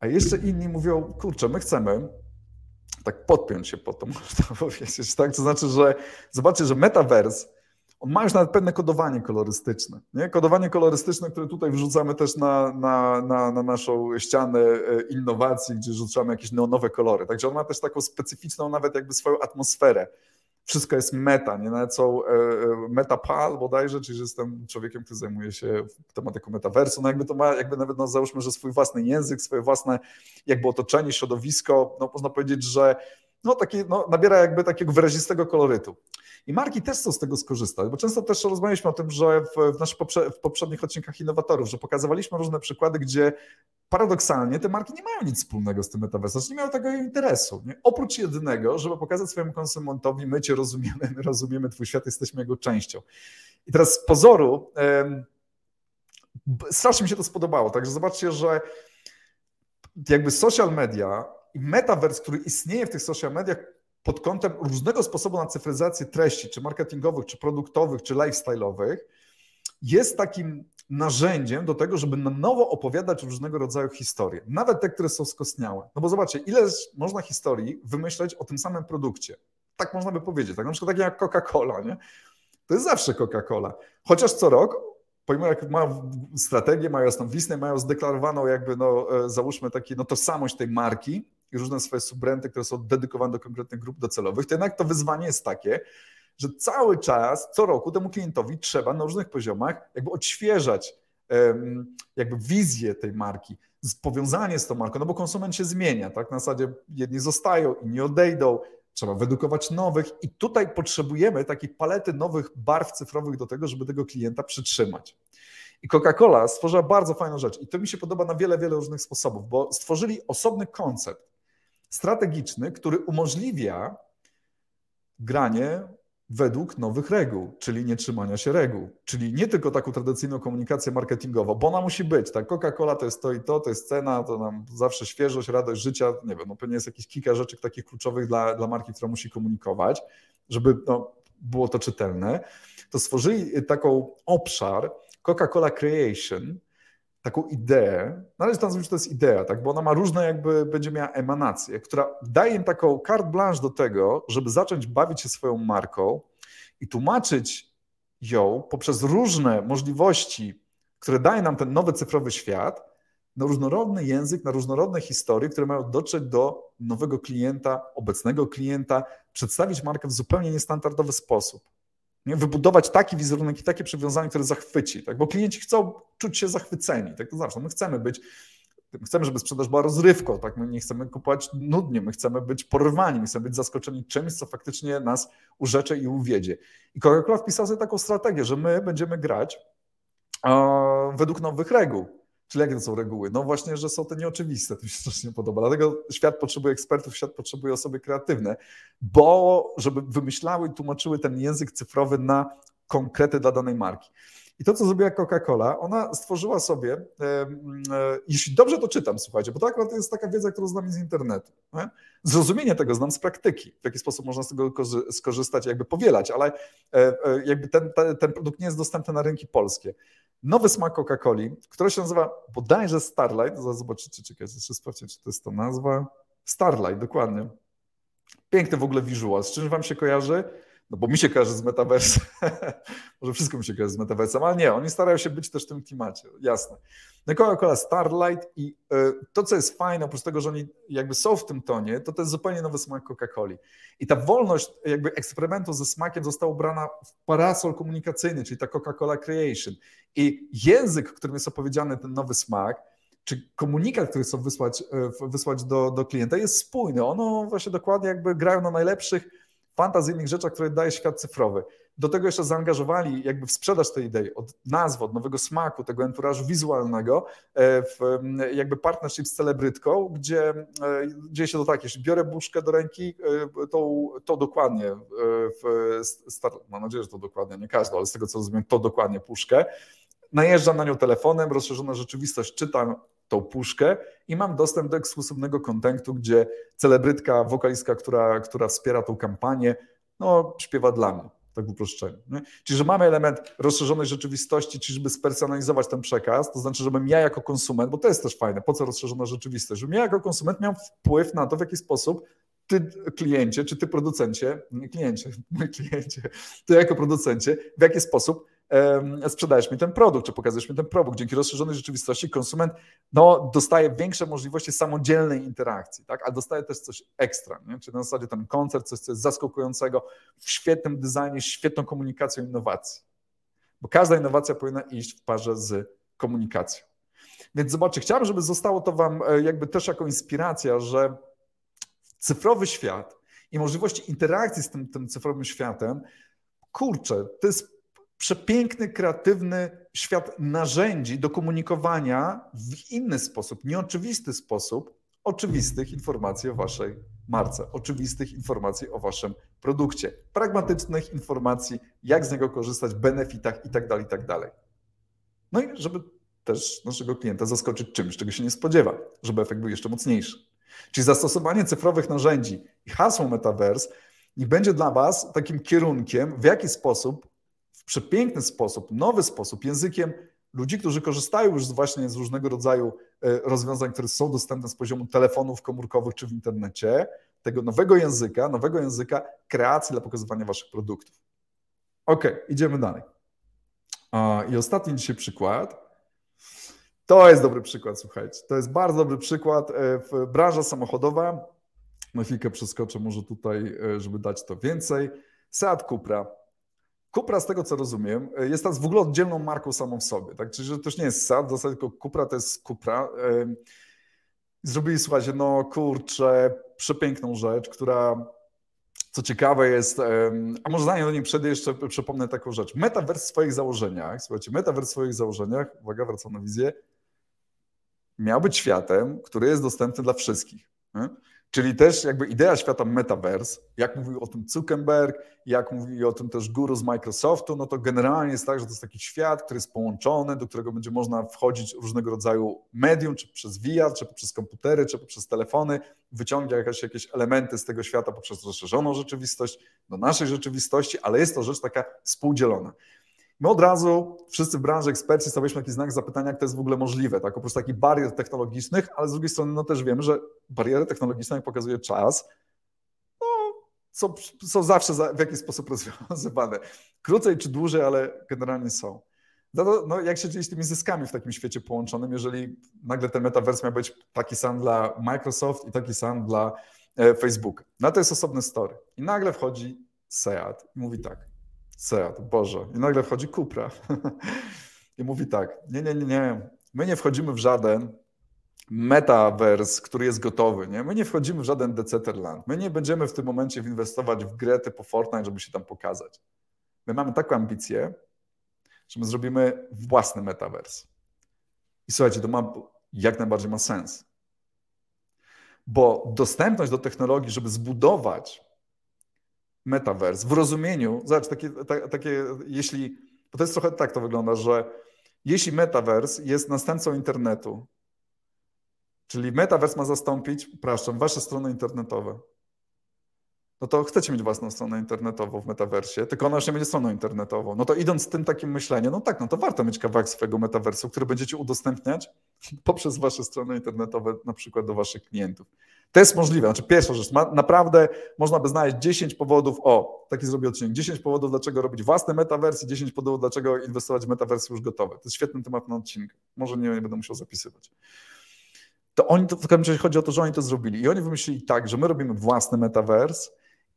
A jeszcze inni mówią, kurczę, my chcemy tak podpiąć się po to, można powiedzieć, tak? To znaczy, że zobaczcie, że metaverse on ma już nawet pewne kodowanie kolorystyczne. Nie? Kodowanie kolorystyczne, które tutaj wrzucamy też na, na, na, na naszą ścianę e, innowacji, gdzie rzucamy jakieś neonowe kolory. Także on ma też taką specyficzną nawet jakby swoją atmosferę wszystko jest meta, nie? Nawet są e, e, metapal bodajże, czyli że jestem człowiekiem, który zajmuje się tematyką metaversu, no jakby to ma, jakby nawet no załóżmy, że swój własny język, swoje własne jakby otoczenie, środowisko, no można powiedzieć, że no, taki, no, nabiera jakby takiego wyrazistego kolorytu. I marki też chcą z tego skorzystać, bo często też rozmawialiśmy o tym, że w, w naszych poprze w poprzednich odcinkach innowatorów, że pokazywaliśmy różne przykłady, gdzie paradoksalnie te marki nie mają nic wspólnego z tym metaversem, znaczy nie mają tego interesu. Nie? Oprócz jedynego, żeby pokazać swojemu konsumentowi, my cię rozumiemy, my rozumiemy twój świat, jesteśmy jego częścią. I teraz z pozoru strasznie mi się to spodobało, także zobaczcie, że jakby social media i metavers, który istnieje w tych social mediach pod kątem różnego sposobu na cyfryzację treści, czy marketingowych, czy produktowych, czy lifestyle'owych, jest takim narzędziem do tego, żeby na nowo opowiadać różnego rodzaju historie, nawet te, które są skostniałe. No bo zobaczcie, ile można historii wymyśleć o tym samym produkcie. Tak można by powiedzieć. Tak na przykład takie jak Coca-Cola, nie? To jest zawsze Coca-Cola. Chociaż co rok, pomimo jak mają strategię, mają jasną wizję, mają zdeklarowaną jakby, no, e, załóżmy taki, no tożsamość tej marki i różne swoje subbrandy, które są dedykowane do konkretnych grup docelowych, to jednak to wyzwanie jest takie, że cały czas, co roku temu klientowi trzeba na różnych poziomach jakby odświeżać jakby wizję tej marki, powiązanie z tą marką, no bo konsument się zmienia, tak? Na zasadzie jedni zostają, inni odejdą, trzeba wyedukować nowych i tutaj potrzebujemy takiej palety nowych barw cyfrowych do tego, żeby tego klienta przytrzymać. I Coca-Cola stworzyła bardzo fajną rzecz i to mi się podoba na wiele, wiele różnych sposobów, bo stworzyli osobny koncept strategiczny, który umożliwia granie według nowych reguł, czyli nie trzymania się reguł. Czyli nie tylko taką tradycyjną komunikację marketingową, bo ona musi być. Tak, Coca-Cola to jest to i to, to jest cena, to nam zawsze świeżość, radość życia. Nie wiem, no pewnie jest jakieś kilka rzeczy takich kluczowych dla, dla marki, która musi komunikować, żeby no, było to czytelne. To stworzyli taką obszar Coca-Cola Creation, taką ideę, należy tam że to jest idea, tak, bo ona ma różne jakby, będzie miała emanację, która daje im taką carte blanche do tego, żeby zacząć bawić się swoją marką i tłumaczyć ją poprzez różne możliwości, które daje nam ten nowy cyfrowy świat, na różnorodny język, na różnorodne historie, które mają dotrzeć do nowego klienta, obecnego klienta, przedstawić markę w zupełnie niestandardowy sposób nie? wybudować taki wizerunek i takie przywiązanie, które zachwyci, tak? bo klienci chcą czuć się zachwyceni, tak to znaczy, my chcemy być chcemy, żeby sprzedaż była rozrywką, tak? My nie chcemy kupować nudnie, my chcemy być porwani, my chcemy być zaskoczeni czymś, co faktycznie nas urzecze i uwiedzie. I Coca-Cola wpisała sobie taką strategię, że my będziemy grać uh, według nowych reguł. Czyli jakie to są reguły? No właśnie, że są te nieoczywiste, to mi się strasznie podoba. Dlatego świat potrzebuje ekspertów, świat potrzebuje osoby kreatywne, bo żeby wymyślały i tłumaczyły ten język cyfrowy na konkrety dla danej marki. I to, co zrobiła Coca-Cola, ona stworzyła sobie, e, e, jeśli dobrze to czytam, słuchajcie, bo to akurat jest taka wiedza, którą znam z internetu. Nie? Zrozumienie tego znam z praktyki, w jaki sposób można z tego skorzystać, jakby powielać, ale e, jakby ten, ten produkt nie jest dostępny na rynki polskie. Nowy smak Coca-Coli, który się nazywa bodajże Starlight, zobaczycie, czekajcie, jeszcze sprawdźcie, czy to jest to nazwa. Starlight, dokładnie. Piękny w ogóle visual. Z czym wam się kojarzy? No bo mi się kojarzy z metaversem, może wszystko mi się kojarzy z metaversem, ale nie, oni starają się być też w tym klimacie, jasne. No Coca-Cola Starlight i y, to, co jest fajne, oprócz tego, że oni jakby są w tym tonie, to to jest zupełnie nowy smak Coca-Coli. I ta wolność jakby eksperymentu ze smakiem została ubrana w parasol komunikacyjny, czyli ta Coca-Cola Creation. I język, którym jest opowiedziany ten nowy smak, czy komunikat, który chcą wysłać, e, wysłać do, do klienta jest spójny. Ono właśnie dokładnie jakby grają na najlepszych fantazyjnych rzeczach, które daje świat cyfrowy. Do tego jeszcze zaangażowali jakby w sprzedaż tej idei, od nazwy, od nowego smaku, tego enturażu wizualnego, e, w jakby partnership z celebrytką, gdzie e, dzieje się to tak, jeśli biorę buszkę do ręki, e, to, to dokładnie, w star, mam nadzieję, że to dokładnie, nie każdy, ale z tego co rozumiem, to dokładnie puszkę, najeżdżam na nią telefonem, rozszerzona rzeczywistość, czytam tą puszkę i mam dostęp do ekskluzywnego kontentu, gdzie celebrytka, wokalistka, która, która wspiera tą kampanię, no, śpiewa dla mnie, tak w uproszczeniu. Czyli, że mamy element rozszerzonej rzeczywistości, czyli żeby spersonalizować ten przekaz, to znaczy, żebym ja jako konsument, bo to jest też fajne, po co rozszerzona rzeczywistość, żebym ja jako konsument miał wpływ na to, w jaki sposób ty kliencie, czy ty producencie, nie kliencie, mój kliencie, ty jako producencie, w jaki sposób sprzedajesz mi ten produkt, czy pokazujesz mi ten produkt. Dzięki rozszerzonej rzeczywistości konsument no, dostaje większe możliwości samodzielnej interakcji, tak? ale dostaje też coś ekstra, nie? czyli na zasadzie ten koncert, coś, co jest zaskakującego w świetnym designie, świetną komunikacją innowacji. Bo każda innowacja powinna iść w parze z komunikacją. Więc zobaczcie, chciałbym, żeby zostało to Wam e, jakby też jako inspiracja, że cyfrowy świat i możliwości interakcji z tym, tym cyfrowym światem, kurczę, to jest przepiękny, kreatywny świat narzędzi do komunikowania w inny sposób, nieoczywisty sposób, oczywistych informacji o waszej marce, oczywistych informacji o waszym produkcie, pragmatycznych informacji, jak z niego korzystać, benefitach itd., tak itd. Tak no i żeby też naszego klienta zaskoczyć czymś, czego się nie spodziewa, żeby efekt był jeszcze mocniejszy. Czyli zastosowanie cyfrowych narzędzi i hasło Metaverse niech będzie dla Was takim kierunkiem, w jaki sposób przepiękny sposób, nowy sposób, językiem ludzi, którzy korzystają już właśnie z różnego rodzaju e, rozwiązań, które są dostępne z poziomu telefonów komórkowych czy w internecie, tego nowego języka, nowego języka kreacji dla pokazywania waszych produktów. Ok, idziemy dalej. I ostatni dzisiaj przykład. To jest dobry przykład, słuchajcie. To jest bardzo dobry przykład. E, branża samochodowa. Na chwilkę przeskoczę może tutaj, e, żeby dać to więcej. Seat Cupra Kupra, z tego co rozumiem, jest teraz w ogóle oddzielną marką samą w sobie. Tak? Czyli, że to już nie jest SAD, w zasadzie tylko Kupra to jest Kupra. Zrobili, słuchajcie, no kurczę, przepiękną rzecz, która co ciekawe jest, a może zanim do niej przejdę, jeszcze przypomnę taką rzecz. Metaverse w swoich założeniach, słuchajcie, Metaverse w swoich założeniach, uwaga, wracam na wizję, miał być światem, który jest dostępny dla wszystkich. Nie? Czyli też jakby idea świata metaverse, jak mówił o tym Zuckerberg, jak mówi o tym też guru z Microsoftu, no to generalnie jest tak, że to jest taki świat, który jest połączony, do którego będzie można wchodzić różnego rodzaju medium, czy przez VR, czy poprzez komputery, czy poprzez telefony, wyciąga jakieś, jakieś elementy z tego świata poprzez rozszerzoną rzeczywistość do naszej rzeczywistości, ale jest to rzecz taka współdzielona. My od razu, wszyscy w branży eksperci, stawialiśmy taki znak zapytania, jak to jest w ogóle możliwe, tak? Oprócz takich barier technologicznych, ale z drugiej strony no też wiemy, że bariery technologiczne, jak pokazuje czas, no, są, są zawsze w jakiś sposób rozwiązywane. Krócej czy dłużej, ale generalnie są. No, no, jak się dzieje z tymi zyskami w takim świecie połączonym, jeżeli nagle ten metaverse miał być taki sam dla Microsoft i taki sam dla e, Facebook. No to jest osobny story. I nagle wchodzi Seat i mówi tak, Seat, Boże. I nagle wchodzi Cupra i mówi tak, nie, nie, nie, nie, my nie wchodzimy w żaden metaverse, który jest gotowy, nie? My nie wchodzimy w żaden Decentraland. My nie będziemy w tym momencie inwestować w grę typu Fortnite, żeby się tam pokazać. My mamy taką ambicję, że my zrobimy własny metaverse. I słuchajcie, to ma, jak najbardziej ma sens. Bo dostępność do technologii, żeby zbudować metaverse. W rozumieniu, zobacz, takie, ta, takie jeśli to jest trochę tak to wygląda, że jeśli metaverse jest następcą internetu, czyli metaverse ma zastąpić, przepraszam, wasze strony internetowe, no to chcecie mieć własną stronę internetową w metaversie, tylko ona już nie będzie stroną internetową. No to idąc z tym takim myśleniem, no tak, no to warto mieć kawałek swojego metaversu, który będziecie udostępniać poprzez wasze strony internetowe, na przykład do waszych klientów. To jest możliwe. Znaczy, pierwsza rzecz, ma, naprawdę można by znaleźć 10 powodów, o, taki zrobię odcinek, 10 powodów, dlaczego robić własne metawersy, 10 powodów, dlaczego inwestować w metawersy już gotowe. To jest świetny temat na odcinek. Może nie, nie będę musiał zapisywać. To oni, to w każdym razie chodzi o to, że oni to zrobili. I oni wymyślili tak, że my robimy własny metavers,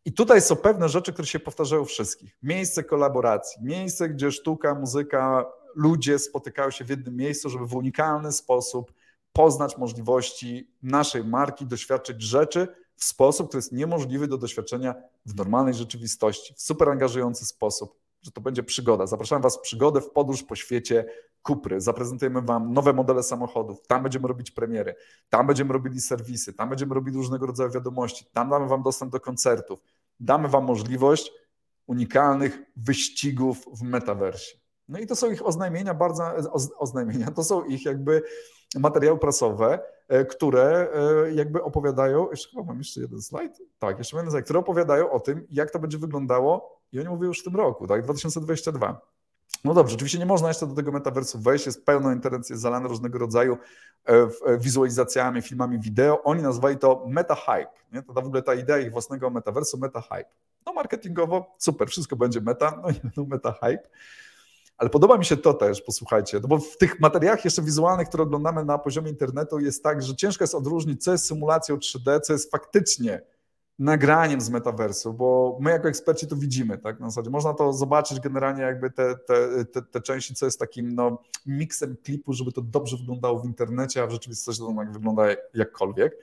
i tutaj są pewne rzeczy, które się powtarzają wszystkich. Miejsce kolaboracji, miejsce, gdzie sztuka, muzyka, ludzie spotykają się w jednym miejscu, żeby w unikalny sposób poznać możliwości naszej marki, doświadczyć rzeczy w sposób, który jest niemożliwy do doświadczenia w normalnej rzeczywistości, w super angażujący sposób, że to będzie przygoda. Zapraszam Was w przygodę, w podróż po świecie Kupry. Zaprezentujemy Wam nowe modele samochodów, tam będziemy robić premiery, tam będziemy robili serwisy, tam będziemy robili różnego rodzaju wiadomości, tam damy Wam dostęp do koncertów, damy Wam możliwość unikalnych wyścigów w metaversie. No i to są ich oznajmienia, bardzo oznajmienia, to są ich jakby materiały prasowe, e, które e, jakby opowiadają, jeszcze chyba mam jeszcze jeden slajd, tak, jeszcze jeden slajd, które opowiadają o tym, jak to będzie wyglądało i oni mówią już w tym roku, tak, 2022. No dobrze, oczywiście nie można jeszcze do tego metaversu wejść, jest pełno internet, jest zalane różnego rodzaju e, wizualizacjami, filmami wideo. Oni nazwali to meta hype. Nie? To w ogóle ta idea ich własnego metaversu, meta hype. No marketingowo super, wszystko będzie meta, no i no meta hype. Ale podoba mi się to też, posłuchajcie, no bo w tych materiałach jeszcze wizualnych, które oglądamy na poziomie internetu, jest tak, że ciężko jest odróżnić, co jest symulacją 3D, co jest faktycznie nagraniem z metaversu, bo my jako eksperci to widzimy, tak, na zasadzie można to zobaczyć generalnie jakby te, te, te, te części, co jest takim no, miksem klipu, żeby to dobrze wyglądało w internecie, a w rzeczywistości to tak wygląda jakkolwiek.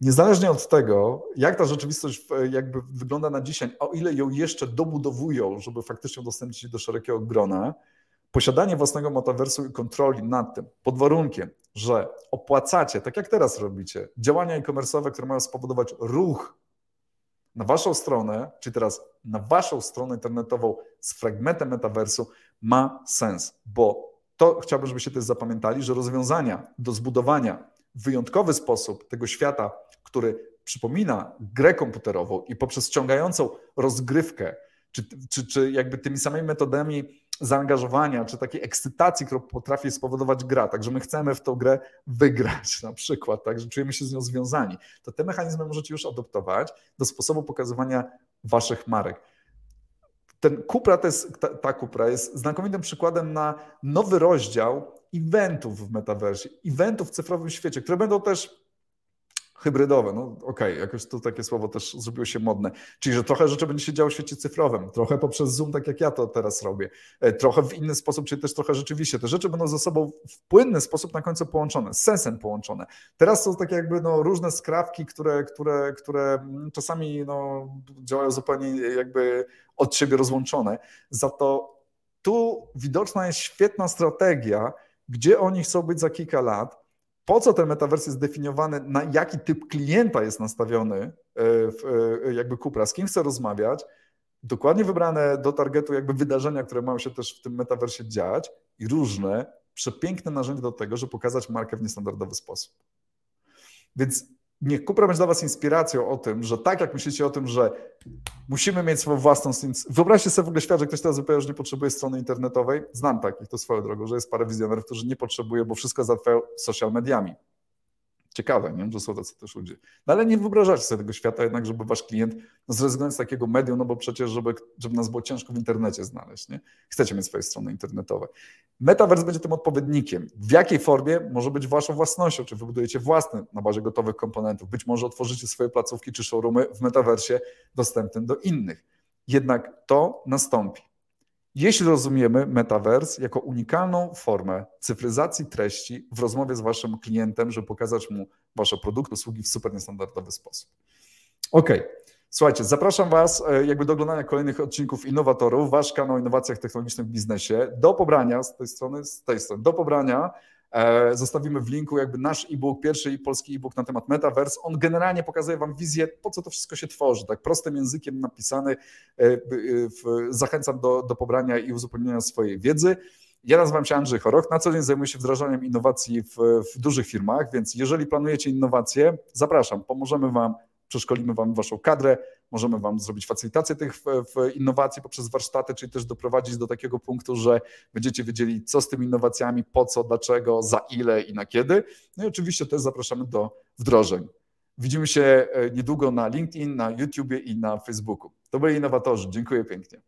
Niezależnie od tego, jak ta rzeczywistość jakby wygląda na dzisiaj, o ile ją jeszcze dobudowują, żeby faktycznie udostępnić do szerokiego grona, posiadanie własnego metaversu i kontroli nad tym, pod warunkiem, że opłacacie, tak jak teraz robicie, działania e-commerce'owe, które mają spowodować ruch na waszą stronę, czy teraz na waszą stronę internetową z fragmentem metaversu, ma sens, bo to chciałbym, żebyście też zapamiętali, że rozwiązania do zbudowania w wyjątkowy sposób tego świata, który przypomina grę komputerową i poprzez ściągającą rozgrywkę, czy, czy, czy jakby tymi samymi metodami zaangażowania, czy takiej ekscytacji, którą potrafi spowodować gra, także my chcemy w tą grę wygrać na przykład, tak, że czujemy się z nią związani, to te mechanizmy możecie już adoptować do sposobu pokazywania waszych marek. Ten Kupra, to jest, ta, ta Kupra jest znakomitym przykładem na nowy rozdział eventów w metaversie, eventów w cyfrowym świecie, które będą też hybrydowe, no okej, okay, jakoś to takie słowo też zrobiło się modne. Czyli, że trochę rzeczy będzie się działo w świecie cyfrowym, trochę poprzez Zoom, tak jak ja to teraz robię, e, trochę w inny sposób, czyli też trochę rzeczywiście. Te rzeczy będą ze sobą w płynny sposób na końcu połączone, z sensem połączone. Teraz są takie jakby no, różne skrawki, które, które, które mm, czasami no, działają zupełnie jakby od siebie rozłączone. Za to tu widoczna jest świetna strategia, gdzie oni chcą być za kilka lat, po co ten metavers jest zdefiniowany, na jaki typ klienta jest nastawiony e, w, e, jakby Kupra, z kim chce rozmawiać, dokładnie wybrane do targetu jakby wydarzenia, które mają się też w tym metaversie dziać i różne, przepiękne narzędzia do tego, żeby pokazać markę w niestandardowy sposób. Więc niech Kupra będzie dla Was inspiracją o tym, że tak jak myślicie o tym, że musimy mieć swoją własną... Wyobraźcie sobie w ogóle świat, że ktoś teraz że nie potrzebuje strony internetowej. Znam takich, to swoją drogą, że jest parę wizjonerów, którzy nie potrzebują, bo wszystko załatwiają social mediami. Ciekawe, nie? że są tacy też ludzie. No ale nie wyobrażacie sobie tego świata jednak, żeby wasz klient no zrezygnował z takiego medium, no bo przecież, żeby, żeby nas było ciężko w internecie znaleźć. Nie? Chcecie mieć swoje strony internetowe. Metaverse będzie tym odpowiednikiem. W jakiej formie może być waszą własnością? Czy wybudujecie własne na bazie gotowych komponentów? Być może otworzycie swoje placówki czy showroomy w metaversie dostępnym do innych. Jednak to nastąpi. Jeśli rozumiemy metaverse jako unikalną formę cyfryzacji treści w rozmowie z waszym klientem, żeby pokazać mu wasze produkty, usługi w super niestandardowy sposób. Ok, słuchajcie, zapraszam was e, jakby do oglądania kolejnych odcinków Innowatorów, wasz kanał o innowacjach technologicznych w biznesie. Do pobrania z tej strony, z tej strony, do pobrania zostawimy w linku jakby nasz e-book, pierwszy polski e-book na temat Metaverse. On generalnie pokazuje Wam wizję, po co to wszystko się tworzy. Tak prostym językiem napisany. E, zachęcam do, do pobrania i uzupełnienia swojej wiedzy. Ja nazywam się Andrzej Chorok, na co dzień zajmuję się wdrażaniem innowacji w, w dużych firmach, więc jeżeli planujecie innowacje, zapraszam, pomożemy Wam przeszkolimy Wam Waszą kadrę, możemy Wam zrobić facylitację tych innowacji poprzez warsztaty, czyli też doprowadzić do takiego punktu, że będziecie wiedzieli, co z tymi innowacjami, po co, dlaczego, za ile i na kiedy. No i oczywiście też zapraszamy do wdrożeń. Widzimy się e, niedługo na LinkedIn, na YouTubie i na Facebooku. To byli innowatorzy. Dziękuję pięknie.